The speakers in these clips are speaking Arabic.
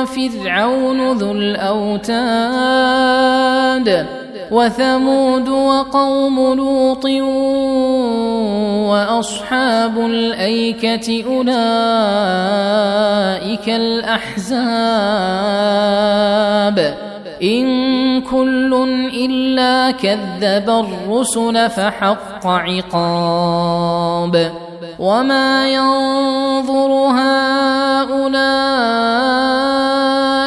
وفرعون ذو الأوتاد وثمود وقوم لوط وأصحاب الأيكة أولئك الأحزاب. إن كل إلا كذب الرسل فحق عقاب. وما ينظر هؤلاء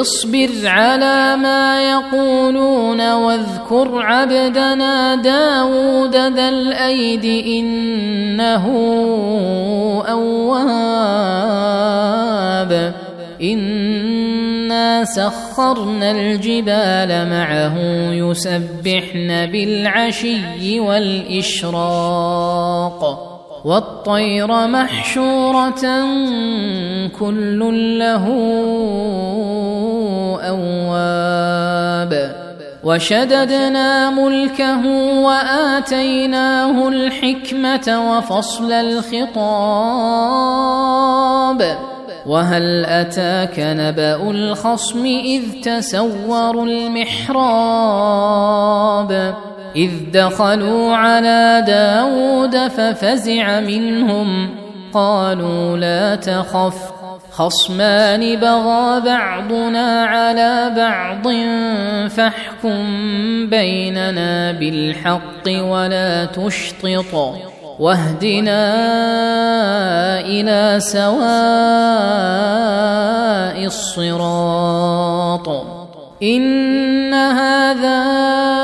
اصبر على ما يقولون واذكر عبدنا داود ذا الأيد إنه أواب. إنا سخرنا الجبال معه يسبحن بالعشي والإشراق. والطير محشورة كل له أواب. وشددنا ملكه وآتيناه الحكمة وفصل الخطاب. وهل أتاك نبأ الخصم إذ تسوروا المحراب؟ إذ دخلوا على داود ففزع منهم. قالوا لا تخف خصمان بغى بعضنا على بعض فاحكم بيننا بالحق ولا تشطط. واهدنا إلى سواء الصراط. إن هذا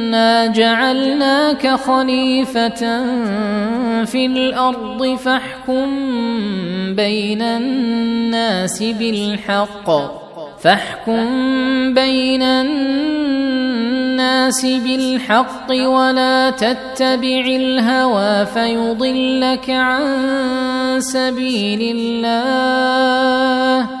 إنا جعلناك خليفة في الأرض فاحكم بين الناس بالحق فاحكم بين الناس بالحق ولا تتبع الهوى فيضلك عن سبيل الله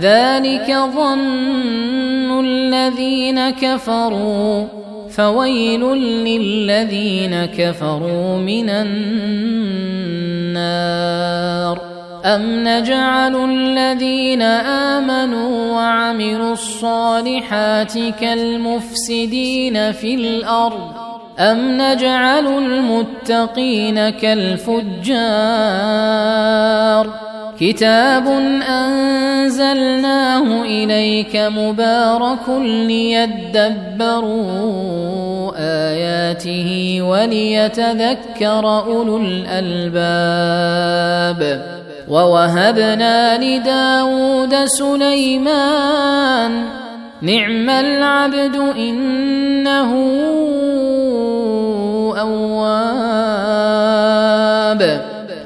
ذلك ظن الذين كفروا فويل للذين كفروا من النار أم نجعل الذين آمنوا وعملوا الصالحات كالمفسدين في الأرض أم نجعل المتقين كالفجار كتاب أنزلناه إليك مبارك ليدبروا آياته وليتذكر أولو الألباب. ووهبنا لداود سليمان نعم العبد إنه أواب.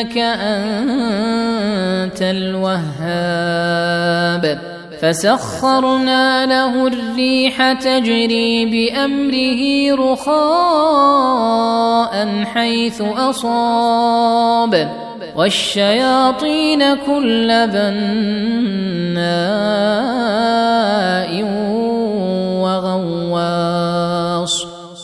إنك أنت الوهاب. فسخرنا له الريح تجري بأمره رخاء حيث أصاب. والشياطين كل بناء.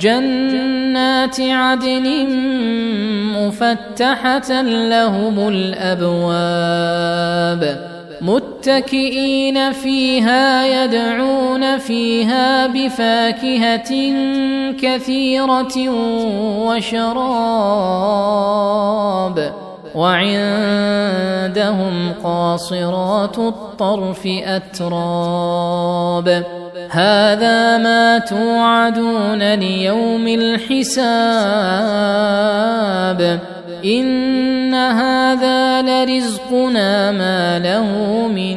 جنات عدن مفتحة لهم الأبواب متكئين فيها يدعون فيها بفاكهة كثيرة وشراب وعندهم قاصرات الطرف أتراب هذا ما توعدون ليوم الحساب. إن هذا لرزقنا ما له من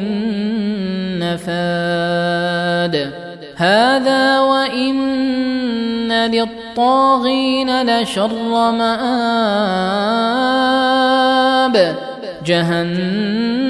نفاد. هذا وإن للطاغين لشر مآب. جهنم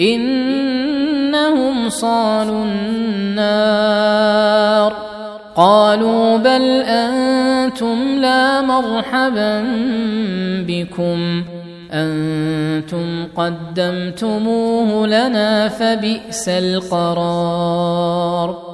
إنهم صالوا النار. قالوا بل أنتم لا مرحبا بكم. أنتم قدمتموه لنا فبئس القرار.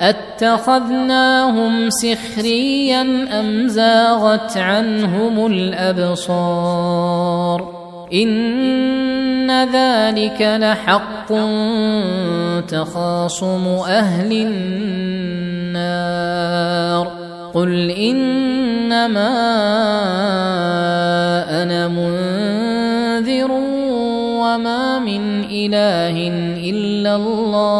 أتخذناهم سخريا أم زاغت عنهم الأبصار؟ إن ذلك لحق تخاصم أهل النار. قل إنما أنا منذر وما من إله إلا الله.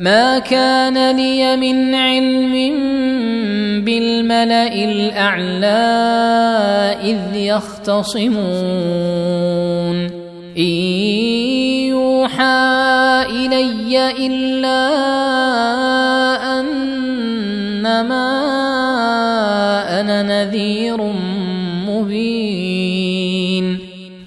ما كان لي من علم بالملأ الأعلى إذ يختصمون. إن يوحى إلي إلا أنما أنا نذير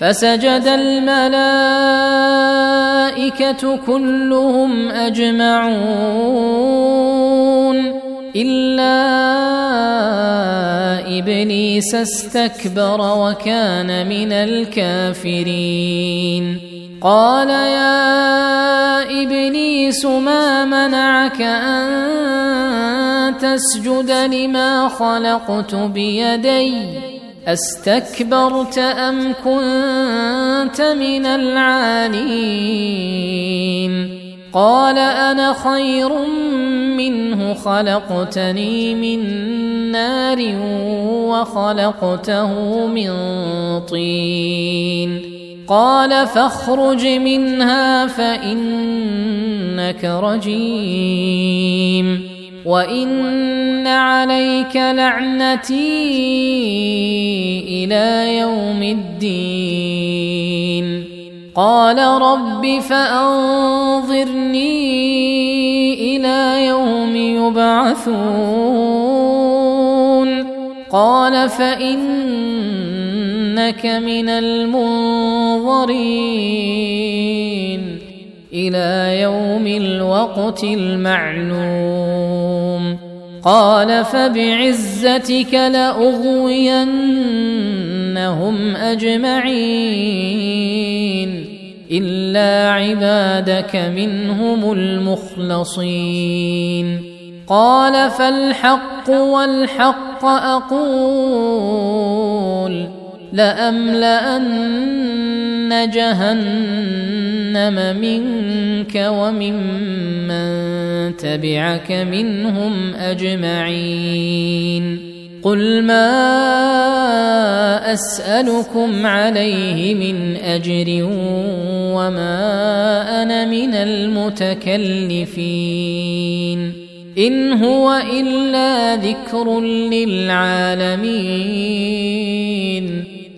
فسجد الملائكة كلهم أجمعون إلا إبليس استكبر وكان من الكافرين. قال يا إبليس ما منعك أن تسجد لما خلقت بيدي؟ أستكبرت أم كنت من العالين؟ قال أنا خير منه خلقتني من نار وخلقته من طين. قال فاخرج منها فإنك رجيم. وان عليك لعنتي إلى يوم الدين قال رب فانظرني إلى يوم يبعثون قال فانك من المنظرين إلى يوم الوقت المعلوم. قال فبعزتك لأغوينهم أجمعين إلا عبادك منهم المخلصين. قال فالحق والحق أقول لأملأن جهنم منك وممن تبعك منهم أجمعين. قل ما أسألكم عليه من أجر وما أنا من المتكلفين. إن هو إلا ذكر للعالمين.